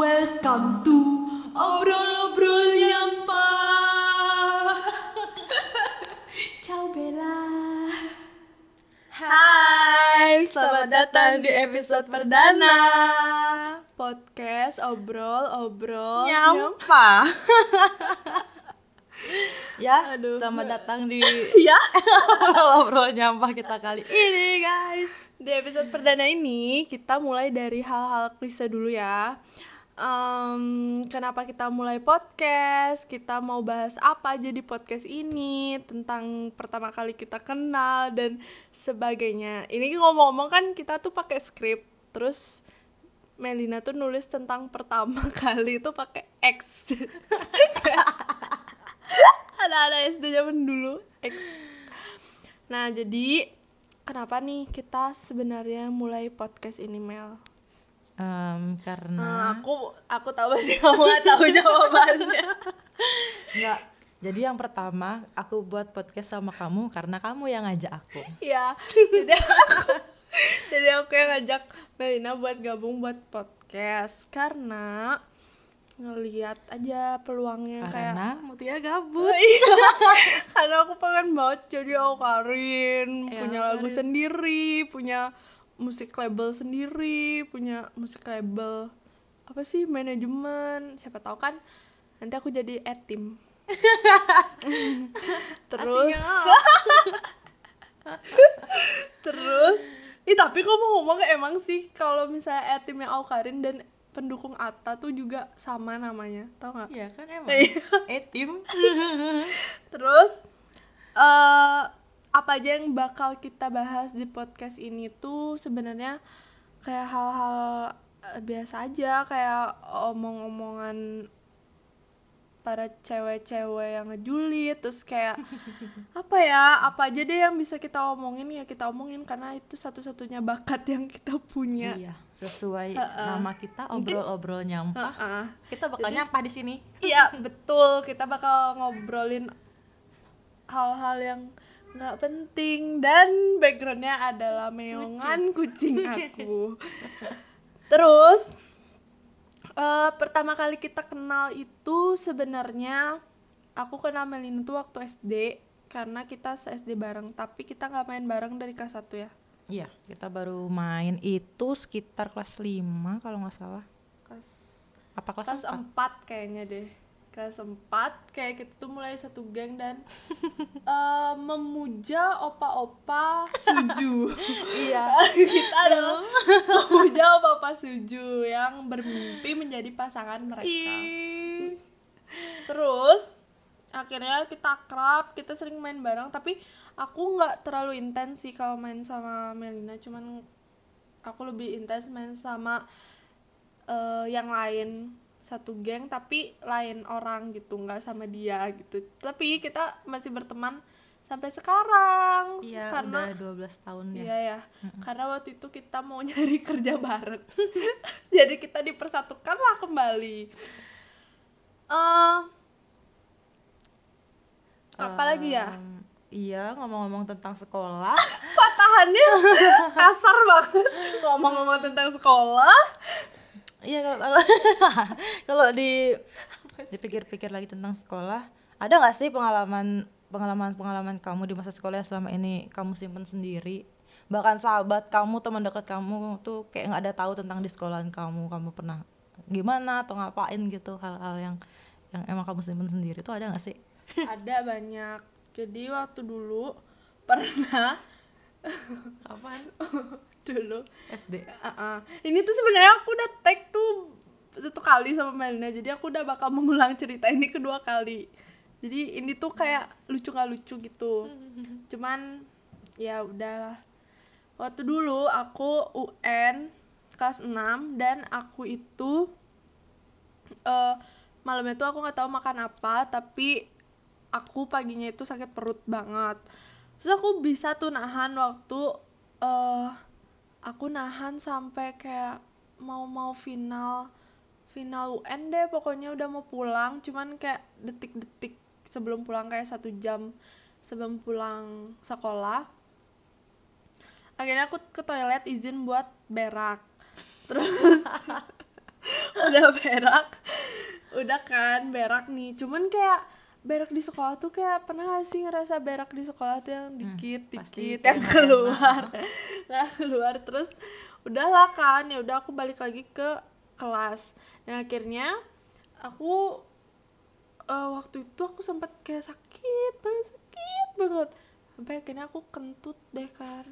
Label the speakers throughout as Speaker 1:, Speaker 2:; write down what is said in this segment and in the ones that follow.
Speaker 1: Welcome to Obrol-obrol Nyampah. Ciao Bella.
Speaker 2: Hai, selamat datang di episode perdana
Speaker 1: podcast obrol-obrol
Speaker 2: Nyampa Ya,
Speaker 1: Aduh.
Speaker 2: selamat datang di
Speaker 1: Ya.
Speaker 2: Obrol Nyampah kita kali ini guys
Speaker 1: Di episode perdana ini kita mulai dari hal-hal klise dulu ya. Em, kenapa kita mulai podcast? Kita mau bahas apa aja di podcast ini tentang pertama kali kita kenal dan sebagainya. Ini ngomong-ngomong kan kita tuh pakai skrip, terus Melina tuh nulis tentang pertama kali itu pakai X. Ada-ada SD zaman dulu X. Nah, jadi kenapa nih kita sebenarnya mulai podcast ini Mel? Eh,
Speaker 2: Karena
Speaker 1: aku aku tahu sih kamu nggak tahu jawabannya.
Speaker 2: Enggak Jadi yang pertama aku buat podcast sama kamu karena kamu yang ngajak aku
Speaker 1: Iya. Jadi aku, jadi aku yang ngajak Melina buat gabung buat podcast karena ngelihat aja peluangnya kayak
Speaker 2: Karena Mutia gabut
Speaker 1: Iya. karena aku pengen banget jadi Karin
Speaker 2: Ya,
Speaker 1: punya lagu sendiri punya musik label sendiri punya musik label apa sih manajemen siapa tahu kan nanti aku jadi etim terus? Terus? Ih tapi kok mau ngomong emang sih kalau misalnya etimnya Aukarin dan pendukung Atta tuh juga sama namanya tau nggak?
Speaker 2: Iya kan emang.
Speaker 1: Iya.
Speaker 2: Etim
Speaker 1: Terus eh apa aja yang bakal kita bahas di podcast ini tuh sebenarnya kayak hal-hal eh, biasa aja kayak omong-omongan para cewek-cewek yang ngejulit terus kayak apa ya apa aja deh yang bisa kita omongin ya kita omongin karena itu satu-satunya bakat yang kita punya
Speaker 2: Iya sesuai
Speaker 1: Heeh.
Speaker 2: nama kita obrol-obrol nyampah
Speaker 1: Heeh.
Speaker 2: Kita bakal nyampah di sini
Speaker 1: Iya betul kita bakal ngobrolin hal-hal yang nggak penting dan backgroundnya adalah meongan kucing, aku. Terus eh, pertama kali kita kenal itu sebenarnya aku kenal Melina tuh waktu SD karena kita se SD bareng tapi kita nggak main bareng dari kelas 1 ya
Speaker 2: Iya, kita baru main itu sekitar kelas 5 kalau nggak salah.
Speaker 1: kelas
Speaker 2: Apa kelas,
Speaker 1: kelas
Speaker 2: 4?
Speaker 1: 4 kayaknya deh 4 kayak kita tuh mulai satu geng dan eh, memuja opa-opa suju.
Speaker 2: Iya.
Speaker 1: kita adalah memuja opa-opa suju yang bermimpi menjadi pasangan mereka. Terus akhirnya kita akrab kita sering main bareng tapi aku nggak terlalu intens sih kalau main sama Melina cuman aku lebih intens main sama eh, yang lain satu geng tapi lain orang gitu nggak sama dia gitu tapi kita masih berteman sampai sekarang
Speaker 2: Iya,
Speaker 1: karena
Speaker 2: udah 12 tahun ya.
Speaker 1: Iya ya, karena waktu itu kita mau nyari kerja bareng, jadi kita dipersatukan lah kembali. Eh, apa lagi ya?
Speaker 2: Iya, ngomong-ngomong tentang sekolah.
Speaker 1: Patahannya kasar banget. Ngomong-ngomong tentang sekolah,
Speaker 2: Iya, kalau kalau, kalau di dipikir-pikir lagi tentang sekolah, ada nggak sih pengalaman pengalaman-pengalaman kamu di masa sekolah yang selama ini kamu simpen sendiri? Bahkan sahabat kamu, teman dekat kamu tuh kayak nggak ada tahu tentang di sekolahan kamu, kamu pernah gimana atau ngapain gitu hal-hal yang yang emang kamu simpen sendiri tuh ada nggak sih?
Speaker 1: ada banyak. Jadi waktu dulu pernah
Speaker 2: Kapan?
Speaker 1: dulu
Speaker 2: SD.
Speaker 1: Uh-uh. Ini tuh sebenarnya aku udah tag tuh satu kali sama Melina, jadi aku udah bakal mengulang cerita ini kedua kali. Jadi ini tuh kayak lucu gak lucu gitu. Cuman ya udahlah. Waktu dulu aku UN kelas 6 dan aku itu eh malamnya tuh aku nggak tahu makan apa, tapi aku paginya itu sakit perut banget. Terus aku bisa tuh nahan waktu eh aku nahan sampai kayak mau mau final final UN deh pokoknya udah mau pulang. Cuman kayak detik-detik sebelum pulang kayak satu jam sebelum pulang sekolah akhirnya aku ke toilet izin buat berak. Terus udah berak udah kan berak nih. Cuman kayak berak di sekolah tuh kayak pernah gak sih ngerasa berak di sekolah tuh yang dikit
Speaker 2: pasti
Speaker 1: dikit yang
Speaker 2: kayak
Speaker 1: keluar. nggak keluar terus udahlah kan ya udah aku balik lagi ke kelas. Dan akhirnya aku eh, waktu itu aku sempat kayak sakit banget sakit banget. Sampai akhirnya aku kentut deh kan.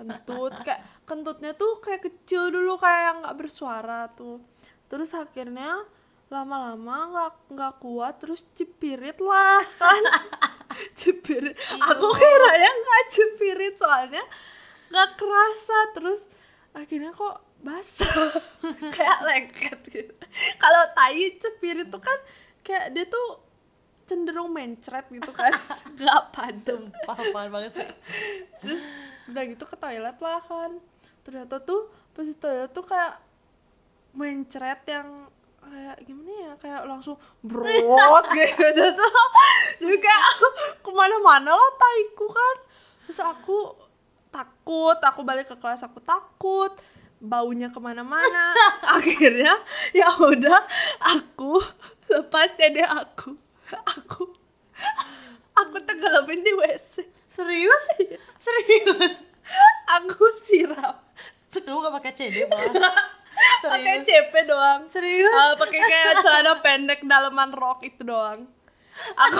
Speaker 1: Kentut kayak kentutnya tuh kayak kecil dulu kayak yang nggak bersuara tuh. Terus akhirnya lama-lama nggak nggak kuat terus cepirit lah. Kan cepirit aku kira ya nggak cepirit soalnya nggak kerasa. Terus akhirnya kok basah. Kayak lengket gitu. Kalau tai cepirit tuh kan kayak dia tuh cenderung mencret gitu kan. Nggak padat
Speaker 2: sumpah apaan banget sih.
Speaker 1: Terus udah gitu ke toilet lah kan. Ternyata tuh pas di toilet tuh kayak mencret yang kayak gimana ya kayak langsung brot gitu. Tuh kayak ke mana-mana lah taiku kan. Terus aku takut aku balik ke kelas aku takut baunya ke mana-mana. Akhirnya ya udah aku lepas CD aku aku aku tenggelamin di WC
Speaker 2: serius? Serius?
Speaker 1: Aku siram.
Speaker 2: Kamu gak pakai CD malah
Speaker 1: pakai CP doang.
Speaker 2: Serius?
Speaker 1: Ah, pakai kayak celana pendek daleman rok itu doang. Aku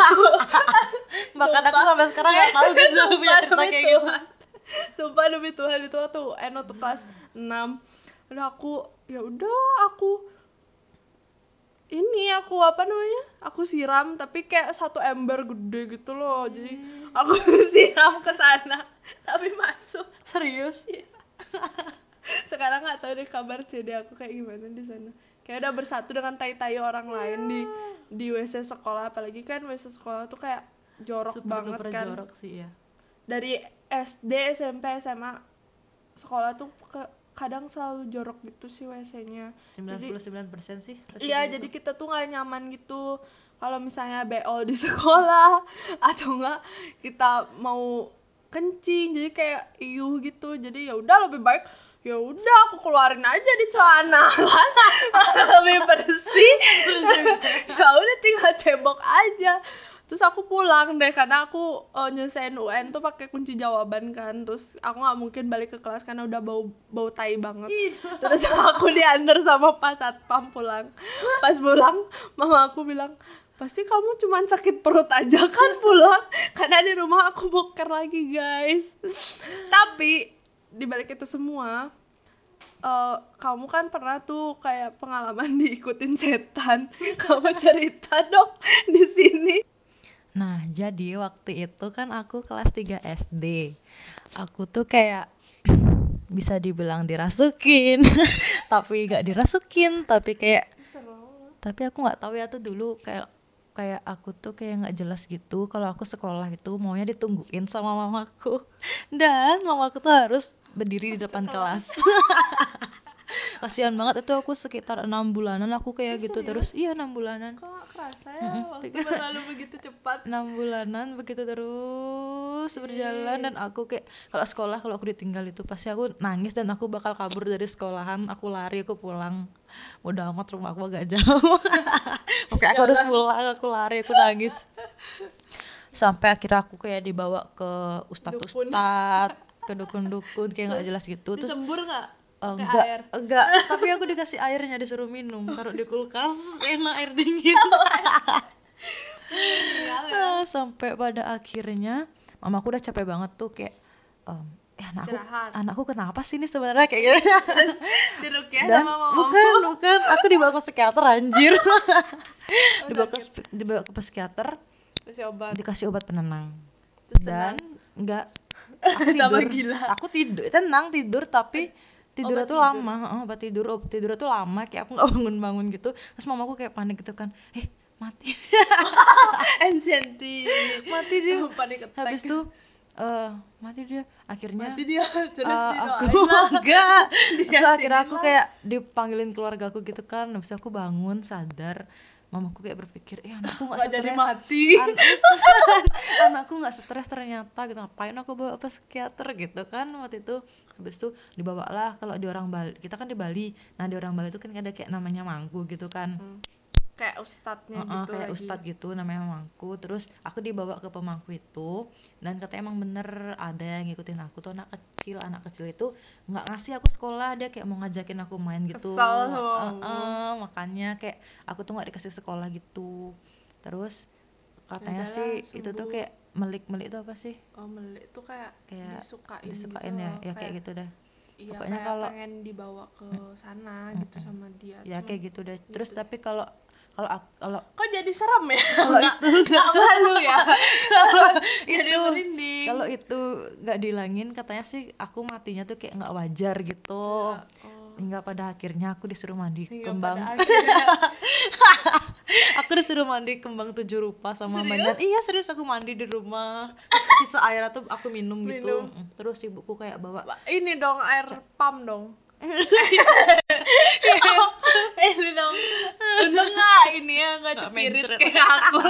Speaker 2: bahkan aku sampai sekarang gak tahu gitu
Speaker 1: Sumpah
Speaker 2: punya cerita kayak gitu.
Speaker 1: Sumpah demi Tuhan itu waktu Eno tuh kelas 6 udah aku ya udah aku ini aku apa namanya? Aku siram tapi kayak satu ember gede gitu loh. Jadi aku siram ke sana tapi masuk.
Speaker 2: Serius
Speaker 1: sekarang nggak tahu deh kabar CD aku kayak gimana di sana. Kayak udah bersatu dengan tai-tai orang lain di di WC sekolah. Apalagi kan WC sekolah tuh kayak jorok
Speaker 2: super
Speaker 1: banget kan.
Speaker 2: jorok sih ya
Speaker 1: dari SD SMP SMA sekolah tuh ke, kadang selalu jorok gitu sih WC-nya
Speaker 2: 99% sih pasti
Speaker 1: Iya, jadi kita tuh nggak nyaman gitu. Kalau misalnya BO di sekolah atau enggak kita mau kencing, jadi kayak iuh gitu. Jadi ya udah lebih baik ya udah aku keluarin aja di celana. Kan lebih bersih. Ya udah tinggal cebok aja. Terus aku pulang deh karena aku uh, nyelesain UN tuh pakai kunci jawaban kan. Terus aku nggak mungkin balik ke kelas karena udah bau bau tai banget. Terus aku diantar sama pas satpam pulang. Pas pulang mama aku bilang pasti kamu cuman sakit perut aja kan pulang? Karena di rumah aku boker lagi guys. Tapi dibalik itu semua eh, kamu kan pernah tuh kayak pengalaman diikutin setan. Kamu cerita dong di sini.
Speaker 2: Nah, jadi waktu itu kan aku kelas 3 SD. Aku tuh kayak bisa dibilang dirasukin, tapi gak dirasukin, tapi kayak tapi aku nggak tahu ya tuh dulu kayak kayak aku tuh kayak nggak jelas gitu kalau aku sekolah itu maunya ditungguin sama mamaku. Dan mamaku tuh harus berdiri di depan kelas. Kasihan banget itu aku sekitar enam bulanan aku kayak gitu terus. Iya enam bulanan.
Speaker 1: Kok kerasa ya waktu berlalu begitu cepat?
Speaker 2: Enam bulanan begitu terus berjalan dan aku kayak kalau sekolah kalau aku ditinggal itu pasti aku nangis dan aku bakal kabur dari sekolahan aku lari aku pulang udah amat rumah aku agak jauh. Oke aku harus pulang aku lari aku nangis. Sampai akhirnya aku kayak dibawa ke ustadz ustadz ke dukun-dukun kayak nggak jelas gitu. Terus
Speaker 1: disembur nggak?
Speaker 2: Oh,
Speaker 1: Pakai
Speaker 2: enggak,
Speaker 1: air.
Speaker 2: enggak. Tapi aku dikasih airnya disuruh minum, taruh di kulkas, enak air dingin. Ah, sampai pada akhirnya mamaku udah capek banget tuh kayak em, eh anakku
Speaker 1: Istirahat.
Speaker 2: anakku kenapa sih ini sebenarnya kayak gitu
Speaker 1: dirukyah
Speaker 2: dan
Speaker 1: sama mama.
Speaker 2: bukan bukan. Aku dibawa ke psikiater anjir. Dibawa ke dibawa ke psikiater
Speaker 1: kasih obat.
Speaker 2: dikasih obat penenang.
Speaker 1: Terus
Speaker 2: dan enggak aku tidur.
Speaker 1: gila.
Speaker 2: aku tidur tenang tidur tapi tidurnya tuh lama Heeh, obat tidur obat tidurnya tuh lama kayak aku nggak bangun bangun gitu. Terus mamaku kayak panik gitu kan eh mati.
Speaker 1: Enchanti
Speaker 2: mati dia.
Speaker 1: Panik attack.
Speaker 2: Habis tuh eh mati dia. Akhirnya
Speaker 1: mati dia. Terus didoain
Speaker 2: aku enggak. Terus akhirnya aku kayak dipanggilin keluarga aku gitu kan. Habis aku bangun sadar. Mamaku kayak berpikir eh anakku nggak
Speaker 1: jadi mati.
Speaker 2: An- anakku nggak stres ternyata gitu. Ngapain aku bawa ke psikiater gitu kan waktu itu. Habis itu dibawalah kalau di orang Bali kita kan di Bali. Nah di orang Bali itu kan ada kayak namanya mangku gitu kan
Speaker 1: kayak ustadznya
Speaker 2: Heeh,
Speaker 1: gitu
Speaker 2: kayak
Speaker 1: lagi.
Speaker 2: ustadz gitu namanya mangku. Terus aku dibawa ke pemangku itu dan katanya emang bener ada yang ngikutin aku tuh anak kecil anak kecil itu nggak ngasih aku sekolah dia kayak mau ngajakin aku main gitu.
Speaker 1: Kesel sama
Speaker 2: Heeh, makanya kayak aku tuh nggak dikasih sekolah gitu. Terus katanya
Speaker 1: Udahlah,
Speaker 2: sih itu tuh
Speaker 1: sembuh.
Speaker 2: kayak melik melik itu apa sih?
Speaker 1: Oh melik tuh kayak,
Speaker 2: Kayak
Speaker 1: disukain,
Speaker 2: disukain
Speaker 1: gitu
Speaker 2: ya
Speaker 1: loh.
Speaker 2: ya? Kayak gitu dah
Speaker 1: iya,
Speaker 2: Pokoknya
Speaker 1: kayak
Speaker 2: kalau-
Speaker 1: pengen dibawa ke sana gitu sama dia
Speaker 2: ya
Speaker 1: Cuma-
Speaker 2: kayak gitu deh. Terus tapi kalau kalau kalau
Speaker 1: kok jadi serem ya? Nggak nggak. malu ya? Jadi merinding.
Speaker 2: kalau itu nggak dihilangin katanya sih aku matinya tuh kayak nggak wajar gitu. Hingga pada akhirnya aku disuruh mandi
Speaker 1: Hingga
Speaker 2: kembang. aku disuruh mandi kembang tujuh rupa sama mandan iya serius aku mandi di rumah. Sisa air tuh aku minum, gitu. Mm, terus ibuku kayak bawa
Speaker 1: ini dong air pam dong Ini dong untung nggak ini ya nggak cepirit kayak aku?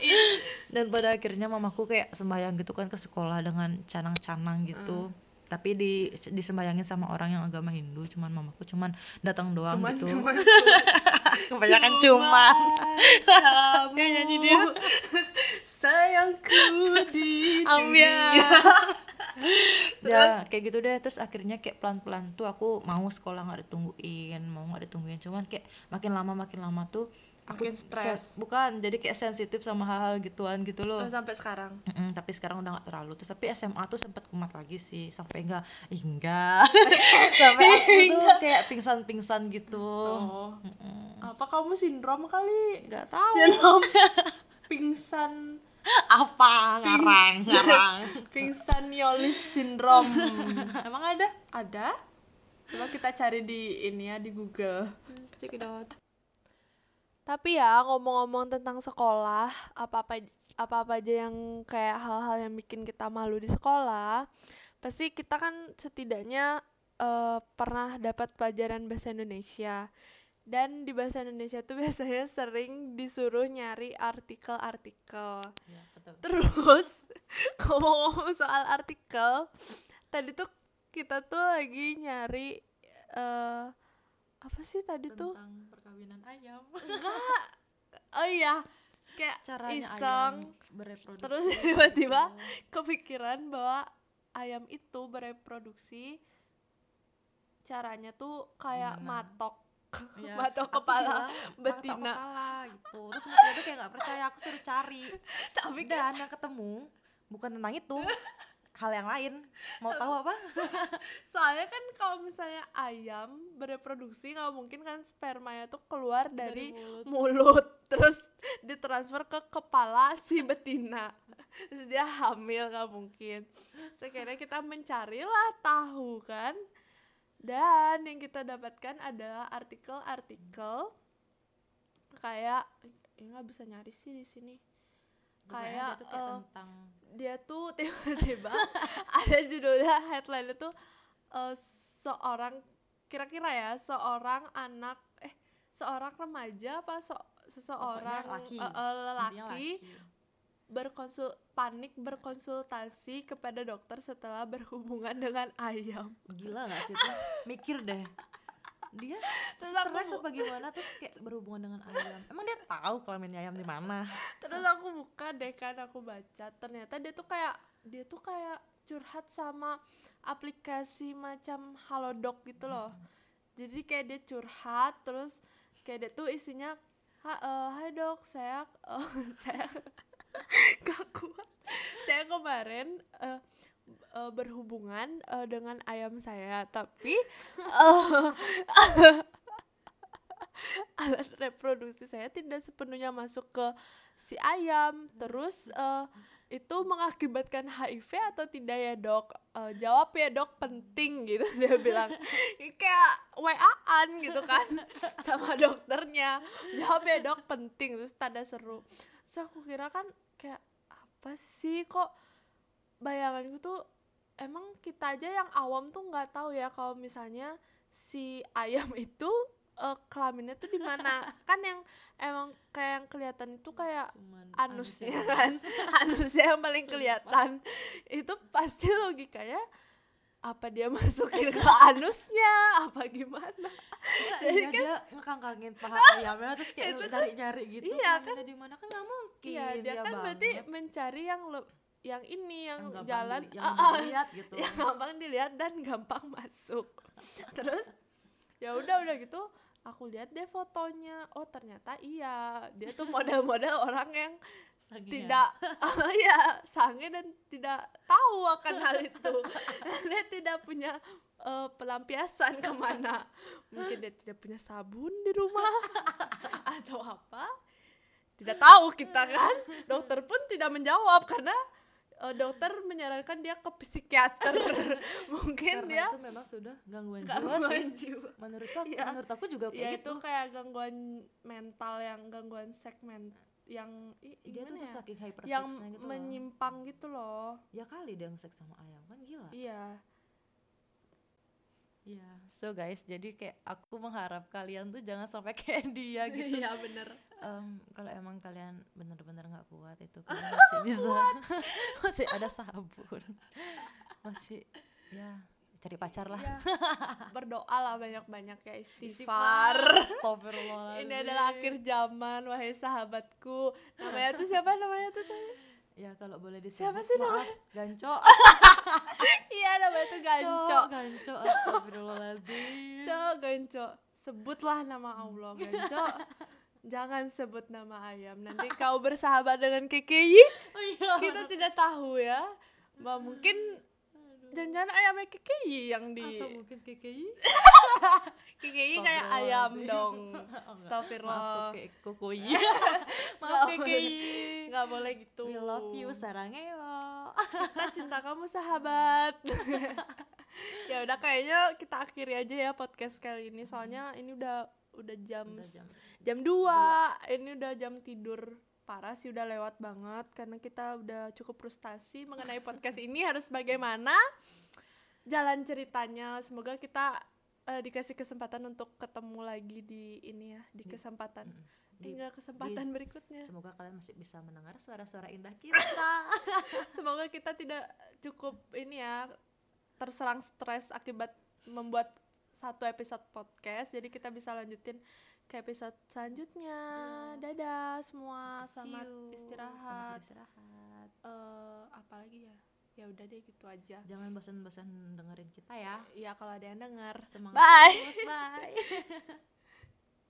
Speaker 1: Ini-
Speaker 2: dan pada akhirnya mamaku kayak sembayang gitu kan ke sekolah dengan canang-canang gitu. Tapi di disembayangin sama orang yang agama Hindu cuman mamaku cuman datang doang
Speaker 1: cuman
Speaker 2: gitu.
Speaker 1: cuman
Speaker 2: kebanyakan cuman
Speaker 1: kamu
Speaker 2: Ya, nyanyi dia.
Speaker 1: sayangku di dunia
Speaker 2: ya kayak gitu deh. Terus akhirnya kayak pelan-pelan tuh aku mau sekolah nggak ditungguin mau nggak ditungguin. Cuman kayak makin lama makin lama tuh aku
Speaker 1: Makin stres.
Speaker 2: bukan jadi kayak sensitif sama hal-hal gituan gitu loh.
Speaker 1: Oh, sampai sekarang?
Speaker 2: Mm-mm, tapi sekarang udah nggak terlalu. Terus tapi SMA tuh sempat kumat lagi sih. Sampai enggak enggak sampai aku tuh kayak pingsan-pingsan gitu.
Speaker 1: Oh. Apa kamu sindrom kali?
Speaker 2: Nggak tahu.
Speaker 1: Sindrom. Pingsan
Speaker 2: apa? Ngarang ngarang.
Speaker 1: Pingsan yolis sindrom
Speaker 2: emang ada?
Speaker 1: Ada. Coba kita cari di ini ya di Google.
Speaker 2: Cekidot
Speaker 1: Tapi ya ngomong-ngomong tentang sekolah, apa-apa apa-apa aja yang kayak hal-hal yang bikin kita malu di sekolah, pasti kita kan setidaknya eh, pernah dapat pelajaran bahasa Indonesia. Dan di bahasa Indonesia tuh biasanya sering disuruh nyari artikel-artikel.
Speaker 2: ya, betul.
Speaker 1: Terus ngomong-ngomong soal artikel, tadi tuh kita tuh lagi nyari eh apa sih tadi tuh?
Speaker 2: tentang perkawinan ayam
Speaker 1: enggak oh iya kayak
Speaker 2: caranya
Speaker 1: iseng
Speaker 2: ayam bereproduksi
Speaker 1: terus tiba-tiba kepikiran bahwa ayam itu bereproduksi caranya tuh kayak
Speaker 2: Gimana?
Speaker 1: matok
Speaker 2: Aku
Speaker 1: kepala
Speaker 2: bilang,
Speaker 1: betina.
Speaker 2: kepala gitu. Terus mereka tuh kayak nggak percaya aku suruh cari.
Speaker 1: Tapi kan
Speaker 2: dan yang ketemu bukan tentang itu hal yang lain. Mau tahu apa?
Speaker 1: Soalnya kan kalau misalnya ayam bereproduksi nggak mungkin kan spermanya tuh keluar dari,
Speaker 2: Dari
Speaker 1: mulut. terus ditransfer ke kepala si betina. Terus dia hamil nggak mungkin. Sekiranya kita mencarilah tahu kan dan yang kita dapatkan adalah artikel-artikel kayak ya nggak bisa nyari sih di sini. Kayak,
Speaker 2: dia tuh kayak
Speaker 1: eh,
Speaker 2: tentang
Speaker 1: dia tuh tiba-tiba ada judulnya headline itu eh, seorang kira-kira ya seorang anak eh seorang remaja apa so, seseorang
Speaker 2: laki.
Speaker 1: eh, eh, lelaki
Speaker 2: intinya
Speaker 1: berkonsul panik berkonsultasi kepada dokter setelah berhubungan dengan ayam.
Speaker 2: Gila gak sih tuh? Mikir deh. Dia
Speaker 1: Terus aku
Speaker 2: stres
Speaker 1: bu-
Speaker 2: apa gimana? Terus kayak berhubungan dengan ayam. Emang dia tahu kelamin ayam di mana?
Speaker 1: Terus aku buka deh kan aku baca. Ternyata dia tuh kayak dia tuh kayak curhat sama aplikasi macam halodoc gitu loh. Jadi kayak dia curhat terus kayak dia tuh isinya "Ha- eh, hai dok saya eh, saya gak kuat. Saya kemarin eh, eh, berhubungan eh, dengan ayam saya tapi eh, alat reproduksi saya tidak sepenuhnya masuk ke si ayam. Terus eh, itu mengakibatkan HIV atau tidak ya dok? Eh, jawab ya dok penting gitu. Dia bilang kayak wa-an gitu kan sama dokternya. Jawab ya dok penting. Terus tanda seru. Terus aku kira kan kayak apa sih? Kok bayanganku tuh emang kita aja yang awam tuh nggak tahu ya kalau misalnya si ayam itu eh, kelaminnya tuh di mana. Kan yang emang kayak yang kelihatan itu kayak
Speaker 2: Cuman
Speaker 1: anusnya
Speaker 2: anusnya.
Speaker 1: kan? Anusnya yang paling kelihatan. Itu pasti logikanya apa dia masukin ke anusnya? Apa gimana? Jadi
Speaker 2: iya
Speaker 1: kan-
Speaker 2: dia ngekang-kangin paha ayamnya terus kayak nyari-nyari gitu
Speaker 1: iya
Speaker 2: kelaminnya di mana kan nggak mungkin
Speaker 1: iya dia kan berarti
Speaker 2: banget.
Speaker 1: mencari yang le- yang ini yang,
Speaker 2: Yang gampang
Speaker 1: jalan
Speaker 2: di- yang
Speaker 1: ah,
Speaker 2: dilihat gitu.
Speaker 1: yang gampang dilihat dan gampang masuk. Terus ya udah udah gitu aku lihat deh fotonya. Oh ternyata iya. Dia tuh model-model orang yang
Speaker 2: Sanginya.
Speaker 1: tidak ah, ya sange dan tidak tahu akan hal itu. Dia tidak punya eh, pelampiasan ke mana mungkin dia tidak punya sabun di rumah atau apa. Tidak tahu kita kan. Dokter pun tidak menjawab karena eh, dokter menyarankan dia ke psikiater. Mungkin
Speaker 2: karena
Speaker 1: dia
Speaker 2: itu memang sudah gangguan, jiwa
Speaker 1: gangguan
Speaker 2: sih.
Speaker 1: jiwa.
Speaker 2: Menurut aku
Speaker 1: Iya.
Speaker 2: menurut aku juga
Speaker 1: ya
Speaker 2: kayak
Speaker 1: itu
Speaker 2: gitu.
Speaker 1: kayak gangguan mental yang gangguan segmen yang i-
Speaker 2: dia tuh
Speaker 1: ya?
Speaker 2: saking hyper
Speaker 1: yang
Speaker 2: gitu loh.
Speaker 1: menyimpang gitu loh.
Speaker 2: Ya kali dia nge-sex sama ayam kan gila.
Speaker 1: Iya.
Speaker 2: Iya, so guys, jadi kayak aku mengharap kalian tuh jangan sampai kayak dia gitu.
Speaker 1: iya bener.
Speaker 2: Em, kalau emang kalian bener-bener nggak kuat itu kalian masih bisa, masih ada sabun, masih ya cari pacar lah.
Speaker 1: ya berdoa lah banyak-banyak ya istighfar
Speaker 2: Astagfirullahaladzim.
Speaker 1: ini adalah akhir zaman wahai sahabatku namanya tuh siapa namanya tuh tadi?
Speaker 2: Ya kalau boleh disebut.
Speaker 1: Siapa sih
Speaker 2: maaf, Ganco.
Speaker 1: iya namanya tuh ganco
Speaker 2: Ganco. Astagfirullahaladzim.
Speaker 1: ganco ganco sebutlah nama Allah ganco jangan sebut nama ayam nanti kau bersahabat dengan KKI
Speaker 2: Oh iya.
Speaker 1: kita tidak tahu ya Mbak mungkin jangan-jangan ayamnya KKI yang di
Speaker 2: Atau mungkin KKI.
Speaker 1: KKI kayak ayam dong
Speaker 2: Oh.
Speaker 1: Astagfirullah
Speaker 2: Maaf.
Speaker 1: Nggak
Speaker 2: Maaf
Speaker 1: boleh.
Speaker 2: KKI.
Speaker 1: nggak boleh gitu
Speaker 2: We love you sarangeo.
Speaker 1: kita cinta kamu sahabat ya udah kayaknya kita akhiri aja ya podcast kali ini soalnya ini udah udah jam
Speaker 2: Udah jam
Speaker 1: jam 2 ini udah jam tidur parah sih udah lewat banget. Karena kita udah cukup frustasi mengenai podcast ini harus bagaimana jalan ceritanya. Semoga kita eh, dikasih kesempatan untuk ketemu lagi di ini ya di kesempatan.
Speaker 2: Mm-mm.
Speaker 1: eh,
Speaker 2: Di-
Speaker 1: enggak kesempatan berikutnya.
Speaker 2: Semoga kalian masih bisa mendengar suara-suara indah kita.
Speaker 1: semoga kita tidak cukup ini ya terserang stres akibat membuat satu episode podcast. Jadi kita bisa lanjutin ke episode selanjutnya dadah semua
Speaker 2: See
Speaker 1: selamat
Speaker 2: you.
Speaker 1: istirahat
Speaker 2: Selamat istirahat.
Speaker 1: eh apalagi ya ya udah deh gitu aja
Speaker 2: Jangan bosan-bosan dengerin kita ya.
Speaker 1: ya kalau ada yang dengar
Speaker 2: Semangat
Speaker 1: Bye.
Speaker 2: terus, bye.